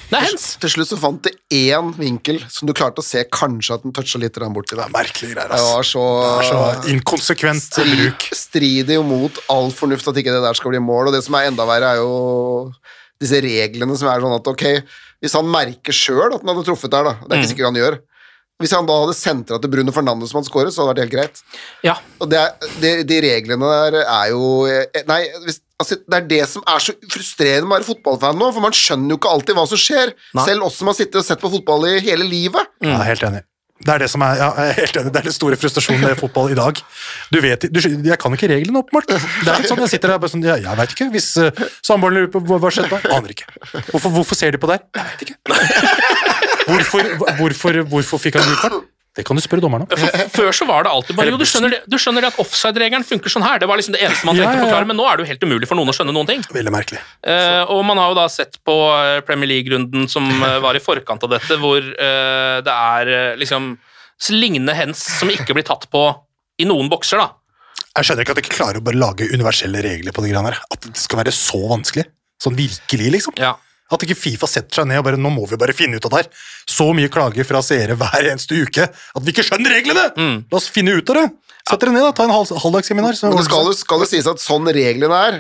Det er hens. Til slutt så fant de én vinkel som du klarte å se kanskje at den toucha litt borti Det er merkelige greier, Det var så, Det var så inkonsekvent bruk. strider jo mot all fornuft at ikke det der skal bli mål, og det som er enda verre, er jo disse reglene som er sånn at ok, hvis han merker sjøl at han hadde truffet der, da, det er ikke sikkert han gjør Hvis han da hadde sentra til Bruno Fernandes som han skåret, så hadde det vært helt greit. Ja, Og det de, de reglene der er jo eh, Nei, hvis, altså, det er det som er så frustrerende med å være fotballfan nå, for man skjønner jo ikke alltid hva som skjer, selv oss som har sittet og sett på fotball i hele livet. Ja, jeg er helt enig. Det er det som er, ja, jeg er helt enig. Det er den store frustrasjonen med fotball i dag. Du vet, du, Jeg kan ikke reglene, åpenbart. Det er ikke sånn, Jeg sitter der bare sånn, jeg, jeg veit ikke. Hvis uh, samboeren lurer på hva skjedde da? Aner ikke. Hvorfor, hvorfor ser de på der? Jeg veit ikke. Hvorfor, hvorfor, hvorfor fikk han gult kort? Det kan du spørre dommeren om. Før så var det alltid bare Jo, du skjønner, det, du skjønner at offside-regelen funker sånn her. Det var liksom det eneste man trengte å forklare, men nå er det jo helt umulig for noen å skjønne noen ting. Veldig merkelig. Eh, og man har jo da sett på eh, Premier League-runden som eh, var i forkant av dette, hvor eh, det er eh, liksom lignende hens som ikke blir tatt på i noen bokser, da. Jeg skjønner ikke at de ikke klarer å bare lage universelle regler på de greiene her. At det skal være så vanskelig. Sånn virkelig, liksom. Ja. At ikke Fifa setter seg ned og bare nå må vi bare finne ut av det her. Så mye klager fra seere hver eneste uke at vi ikke skjønner reglene! La oss finne ut av det! Sett dere ned, da. Ta en halv, halvdagsseminar. Men det skal, jo- skal jo sies at sånn reglene er,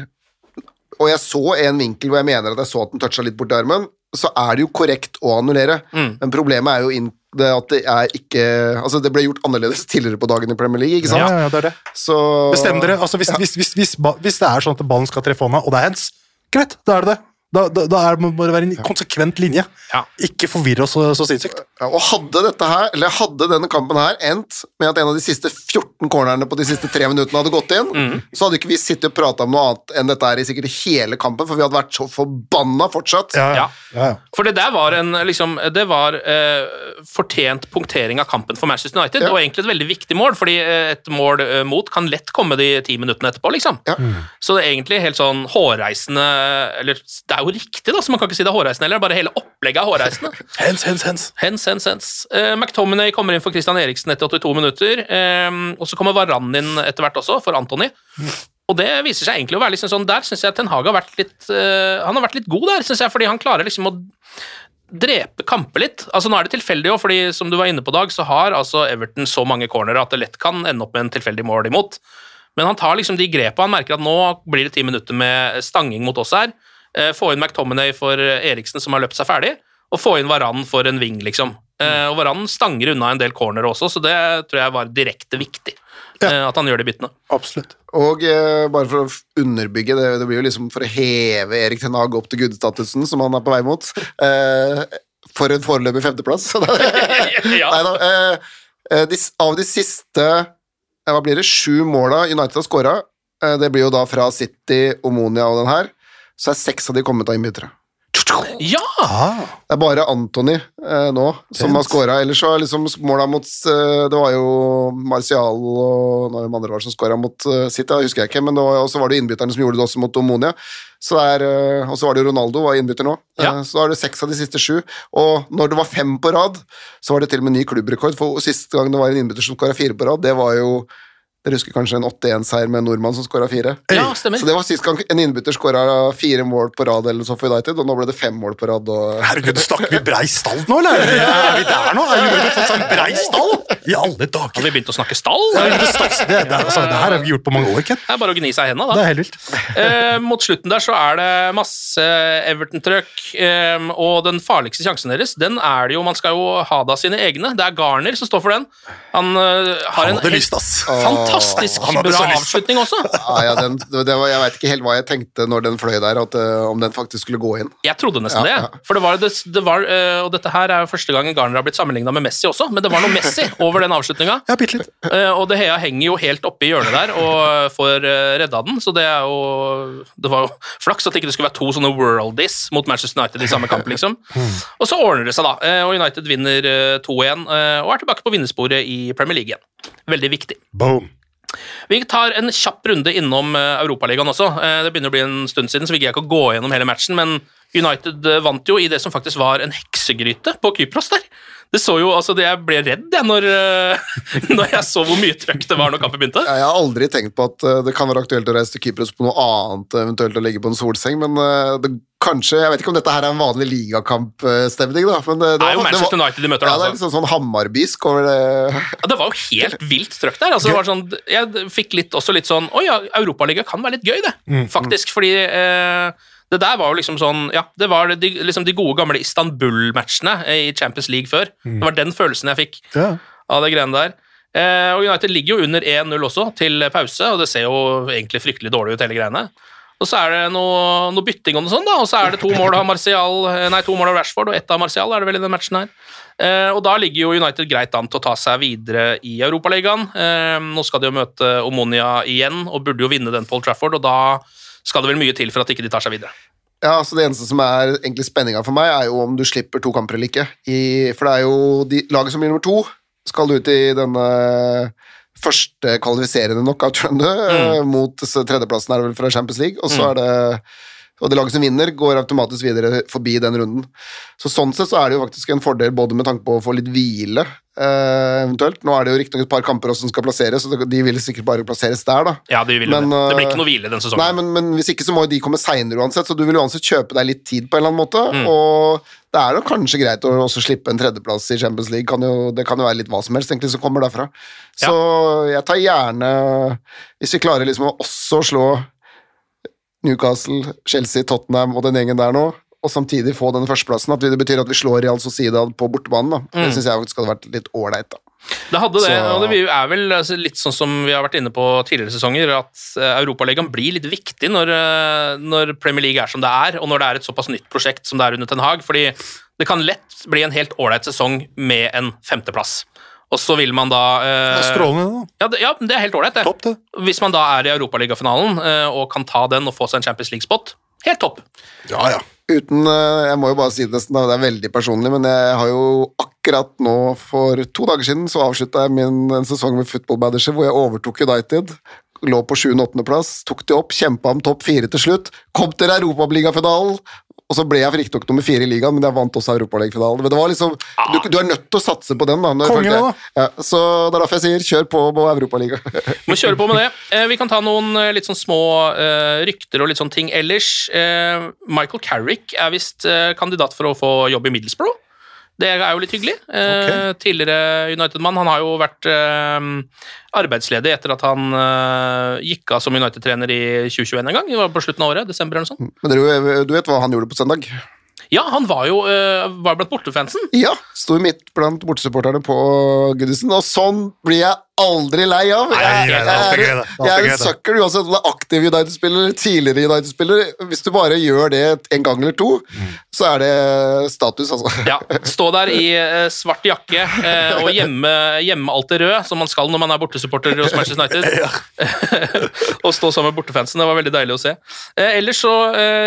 og jeg så en vinkel hvor jeg mener at jeg så at den toucha litt borti armen, så er det jo korrekt å annullere. Men problemet er jo det at det er ikke Altså, det ble gjort annerledes tidligere på dagen i Premier League, ikke Ja, sant? ja, ja, det er det. Så Bestem dere. altså hvis, hvis, hvis, hvis, hvis det er sånn at ballen skal treffe hånda, og det er hands, greit, da er det det. Da, da, da er det må bare være en konsekvent linje. Ja. Ikke forvirre oss så, så sinnssykt. Ja, og hadde dette her, eller hadde denne kampen her endt med at en av de siste 14 cornerne på de siste tre minuttene hadde gått inn, mm. så hadde ikke vi sittet og prata om noe annet enn dette her i sikkert hele kampen, for vi hadde vært så forbanna fortsatt. Ja, Ja. ja, ja. For det der var en liksom, Det var eh, fortjent punktering av kampen for Manchester United, Ja. og egentlig et veldig viktig mål, fordi eh, et mål eh, mot kan lett komme de ti minuttene etterpå, liksom. Ja. Så det er egentlig helt sånn hårreisende Eller det er jo riktig, da, så man kan ikke si det er hårreisende heller, bare hele opplegget er hårreisende. Hens, hens, hens. Hens, hens, hens. Uh, McTominay kommer inn for Christian Eriksen etter 82 minutter, eh, og så kommer Varan inn etter hvert også, for Antony. Og det viser seg egentlig å være liksom sånn Der syns jeg Ten Hag har vært litt uh, Han har vært litt god der, synes jeg, fordi han klarer liksom å drepe kamper litt. Altså Nå er det tilfeldig òg, fordi som du var inne på, Dag, så har altså Everton så mange cornere at det lett kan ende opp med en tilfeldig mål imot. Men han tar liksom de grepa. Han merker at nå blir det ti minutter med stanging mot oss her. Eh, få inn McTominay for Eriksen, som har løpt seg ferdig, og få inn Varan for en wing, liksom. Mm. og Varan stanger unna en del cornere også, så det tror jeg var direkte viktig. Ja. At han gjør de byttene. Absolutt. Og eh, bare for å underbygge det, det blir jo liksom for å heve Erik Ten Hag opp til gudstatusen, som han er på vei mot. Eh, for en foreløpig femteplass. Ja. Neida, eh, eh, de, av de siste eh, hva blir det, sju måla United har eh, det blir jo da fra City, Omonia og den her, så er seks av de kommet av innbyttere. Ja! Ah, Det er bare Anthony eh, nå som har scora. Ellers så er liksom måla mot eh, Det var jo Martial og noen andre var som scora mot eh, City, det husker jeg ikke, men det var, også var det innbytterne som gjorde det også mot Omonia. Så er, eh, og så var det Ronaldo var innbytter nå. Ja. Eh, så da er det seks av de siste sju. Og når det var fem på rad, så var det til og med ny klubbrekord. For siste gang det var en innbytter som skåra fire på rad, det var jo Dere husker kanskje en 8-1-seier med en nordmann som skåra fire? Ja, stemmer. Så det var sist gang en innbytter skåra fire mål på rad eller så for United, og nå ble det fem mål på rad. Og... Herregud, snakker vi brei stall nå, eller? Er vi- Er der nå? Er vi fått seg en brei stall? I alle dager. Har vi begynt å snakke stall? Det, det, det, er- altså, det her har vi gjort på mange år, Ken. Det er bare å gni seg i hendene, Det er helt vilt. Eh, mot slutten der så er det masse Everton-trøkk, eh, og den farligste sjansen deres, den er det jo Man skal jo ha det av sine egne. Det er Garner som står for den. Han eh, har Han en helt lyst, ass. fantastisk Han bra avslutning også. Ja, ja, den, det var, jeg veit ikke helt hva jeg tenkte når den fløy der, at, eh, om den faktisk skulle gå inn. Jeg trodde nesten Ja, det. For det var, det, det var eh, Og dette her er jo første gang Garner har blitt sammenligna med Messi også, men det var noe Messi over den avslutninga. Ja, bitte litt. Eh, og det Hea henger jo helt oppe i hjørnet der og får redda den, så det er jo Det var jo flaks at det ikke skulle være to sånne worldies mot Manchester United i samme kamp, liksom. Og så ordner det seg, da. og United vinner eh, 2-1 eh, og er tilbake på vinnersporet i Premier League igjen. Veldig viktig. Boom. Vi tar en kjapp runde innom eh, Europaligaen også. Eh, Det begynner å bli en stund siden, så vi greier ikke å gå gjennom hele matchen, men United eh, vant jo i det som faktisk var en heksegryte på Kypros der. Det så jo, altså Jeg ble redd jeg, når, når jeg så hvor mye trøkk det var når kampen begynte. Jeg har aldri tenkt på at det kan være aktuelt å reise til Kypros på noe annet, eventuelt å ligge på en solseng, men det, kanskje Jeg vet ikke om dette her er en vanlig ligakampstemning, da. Men det, det, Det er jo det Manchester var- United de møter, Ja, det er altså. liksom sånn Hammarbysk over det. Ja, det var jo helt vilt trøkk der. Altså, det var sånn, jeg fikk litt, også litt sånn Å ja, Europaliga kan være litt gøy, det. Mm, Faktisk. Fordi eh, det der var jo liksom sånn Ja, det var de, liksom de gode, gamle Istanbul-matchene i Champions League før. Det var den følelsen jeg fikk Ja. av det greiene der. Eh, og United ligger jo under 1-0 også, til pause, og det ser jo egentlig fryktelig dårlig ut, hele greiene. Og så er det noe, noe bytting og noe sånt, da, og så er det to mål av Martial, eh, nei, to mål av Rashford og ett av Martial, er det vel i den matchen her. Eh, og da ligger jo United greit an til å ta seg videre i Europaligaen. Eh, nå skal de jo møte Omonia igjen, og burde jo vinne den Paul Trafford, og da skal det vel mye til for at ikke de tar seg videre. Ja, så Det eneste som er egentlig spenninga for meg, er jo om du slipper to kamper eller ikke. I, for det er jo de, laget som blir nummer to, skal ut i denne første kvalifiserende knockout-runde mm. mot tredjeplassen er vel fra Champions League, og så er det og det laget som vinner, går automatisk videre forbi den runden. Så Sånn sett så er det jo faktisk en fordel både med tanke på å få litt hvile, eh, eventuelt. Nå er det jo riktignok et par kamper også som skal plasseres, så de vil sikkert bare plasseres der, da. Ja, de vil Men, det. Det blir eh, ikke noe hvile den sesongen. Nei, men, men hvis ikke så må jo de komme seinere uansett, så du vil uansett kjøpe deg litt tid på en eller annen måte. Mm. Og det er jo kanskje greit å også slippe en tredjeplass i Champions League. Kan jo, det kan jo være litt hva som helst egentlig som kommer derfra. Så jeg tar gjerne Hvis vi klarer liksom å også slå Newcastle, Chelsea, Tottenham og den gjengen der nå, og samtidig få den førsteplassen, at det betyr at vi slår Real Sociedad på bortebanen, da. Det Mm. syns jeg faktisk hadde vært litt ålreit. Det hadde det, Så- og det er vel altså, litt sånn som vi har vært inne på tidligere sesonger, at eh, Europaligaen blir litt viktig når, eh, når Premier League er som det er, og når det er et såpass nytt prosjekt som det er under Ten Hag, fordi det kan lett bli en helt ålreit sesong med en femteplass. Og så vil man da eh, Det strålende, Ja, det, ja, det er helt ålreit, det. Topp, det. Hvis man da er i Europaligafinalen eh, og kan ta den og få seg en Champions League-spot, helt topp. Ja, ja. Uten, eh, jeg må jo bare si det nesten, da, det er veldig personlig, men jeg har jo akkurat nå, for to dager siden, så avslutta jeg min en sesong med Football Manager, hvor jeg overtok United. Lå på 7.-8.-plass, tok de opp, kjempa om topp fire til slutt. Kom til Europaligafinalen! Og så ble jeg riktignok nummer fire i ligaen, men jeg vant også Europaligafinalen. Men det var liksom, du, du er nødt til å satse på den, da. når- Konge, da. Ja, så det er derfor jeg sier kjør på på Europaliga. Må kjøre på med det. Eh, vi kan ta noen eh, litt sånn små eh, rykter og litt sånne ting ellers. Eh, Michael Carrick er visst eh, kandidat for å få jobb i Middlesbrough. Det er jo litt hyggelig. Eh, Tidligere United-mann. Han har jo vært eh, arbeidsledig etter at han eh, gikk av som United-trener i 2021 en gang. Det var på slutten av året, desember eller noe sånt. Men du vet hva han gjorde på søndag? Ja, han var jo var blant bortefansen. Ja, sto midt blant bortesupporterne på Goodison, og sånn blir jeg aldri lei av. Jeg, er jeg, er, jeg er en sucker uansett om du er aktiv United-spiller eller tidligere United-spiller. Hvis du bare gjør det en gang eller to, så er det status, altså. Ja, Stå der i eh, svart jakke eh, og gjemme, gjemme alt det røde, som man skal når man er bortesupporter hos Manchester United. og stå sammen med bortefansen. Det var veldig deilig å se. Eh, ellers så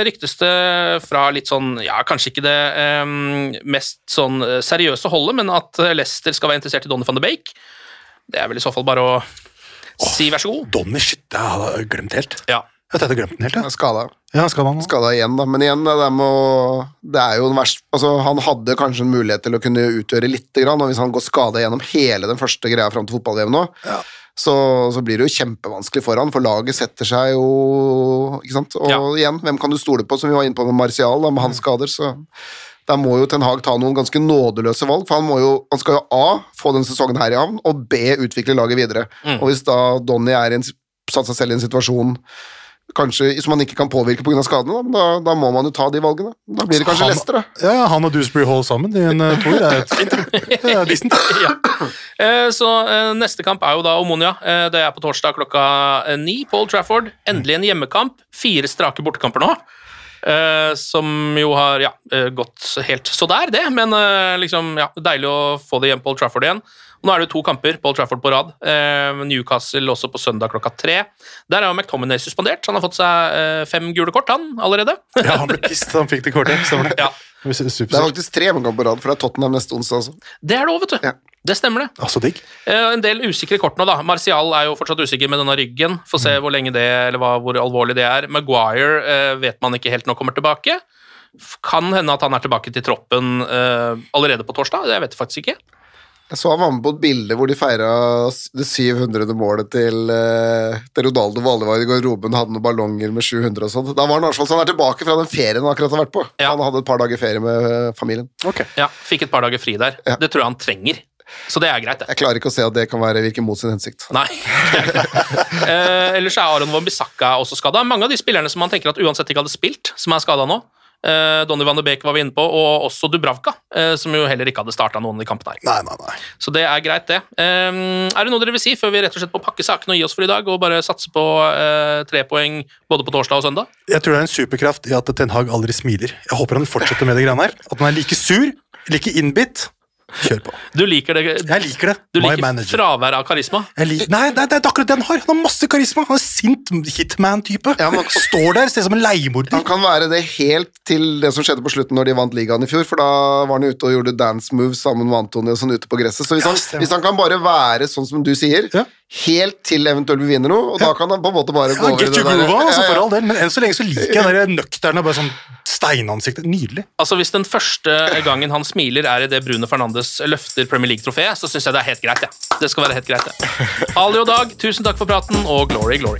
ryktes det fra litt sånn, ja, kanskje ikke det mest sånn seriøse holdet, men at Leicester skal være interessert i Donny van de Beek. Det er vel i så fall bare å si vær så god. Donner, shit, det hadde jeg glemt helt. Ja. Jeg hadde glemt den helt, ja. Skada. Ja, skada, nå? Skada igjen, da. Men igjen, det, der med å, det er jo den verste altså, Han hadde kanskje en mulighet til å kunne utgjøre lite grann, og hvis han går skada gjennom hele den første greia fram til fotball-VM nå, så, så blir det jo kjempevanskelig for han, for laget setter seg jo ikke sant? Og igjen, hvem kan du stole på, som vi var inne på med Martial, da, med hans skader, så der må jo Ten Hag ta noen ganske nådeløse valg, for han, må jo, han skal jo A, få denne sesongen her i havn, og B, utvikle laget videre. Mm. Og hvis da Donny er en, satt seg selv i en situasjon kanskje som han ikke kan påvirke pga. skadene, da, da, da må man jo ta de valgene. Da blir det kanskje Han- Lester, da. Ja, han og Dewsbury Hall sammen i en uh, toer er et fint. Det er decent. ja. Eh, Så eh, neste kamp er jo da Omonia. Eh, Det er på torsdag klokka eh, ni. Paul Trafford. Endelig en hjemmekamp. Fire strake bortekamper nå. Eh, som jo har ja, eh, gått helt så der, det. Men uh, liksom, ja, deilig å få det igjen på Old Trafford igjen. Nå er det jo to kamper på Old Trafford på rad. Uh, Newcastle også på søndag klokka tre. Der er jo McTominay suspendert. Han har fått seg fem gule kort, han, allerede. Ja, han ble pissed, han fikk det kortet. Det. Ja. Det er faktisk tre kamper på rad, for det er Tottenham neste onsdag også. Det er det òg, vet du. Det stemmer, det. Altså digg. Eh, En del usikre kort nå, da. Martial er jo fortsatt usikker med denne ryggen. Får se hvor lenge det, eller hva, hvor alvorlig det er. Maguire eh, vet man ikke helt når kommer tilbake. Kan hende at han er tilbake til troppen eh, allerede på torsdag. Det vet jeg faktisk ikke. Jeg så han var med på et bilde hvor de feira det 700. målet til, eh, til Ronaldo Valdevarg i garderoben. hadde noen ballonger med 700 og sånt. Da var han i hvert fall så han er tilbake fra den ferien han akkurat har vært på. Han hadde et par dager ferie med familien. familien. Ja, Fikk et par dager fri der. Det tror jeg han trenger. Så det er greit, det. Jeg klarer ikke å se at det kan være virke mot sin hensikt. Nei. eh, ellers er Aron Wambisaka også skada. Mange av de spillerne som man tenker at uansett ikke hadde spilt, som er skada nå. Eh, Donny van de Beek var vi inne på, og også Dubravka, eh, som jo heller ikke hadde starta noen av de kampene her. Nei, nei, nei. Så det er greit, det. Eh, er det noe dere vil si før vi rett og slett må pakke sakene og gi oss for i dag, og bare satse på eh, tre poeng både på torsdag og søndag? Jeg tror det er en superkraft i at Ten Hag aldri smiler. Jeg håper han fortsetter med det greiene her. At han er like sur, like innbitt. Kjør på. Du liker det? Jeg liker det. Du My liker fraværet av karisma? Jeg lik- Nei, det er, det er akkurat det han har. Han har masse karisma. Han er sint hitman-type. Står der, ser ut som en leiemorder. Han kan være det helt til det som skjedde på slutten når de vant ligaen i fjor, for da var han ute og gjorde dance moves sammen med Antonio sånn ute på gresset. Så hvis han, hvis han kan bare være sånn som du sier, helt til eventuelt vi vinner noe, og da kan han på en måte bare gå Ja, over i det der- groove altså, for all del. Men enn så lenge så liker jeg den nøkterne, bare sånn steinansiktet. Nydelig. Altså Hvis den første gangen han smiler er i det Bruno Fernandes løfter Premier League-trofeet, så syns jeg det er helt greit. Ja. Det skal være helt greit, Ja. Ali og Dag, tusen takk for praten, og glory, glory.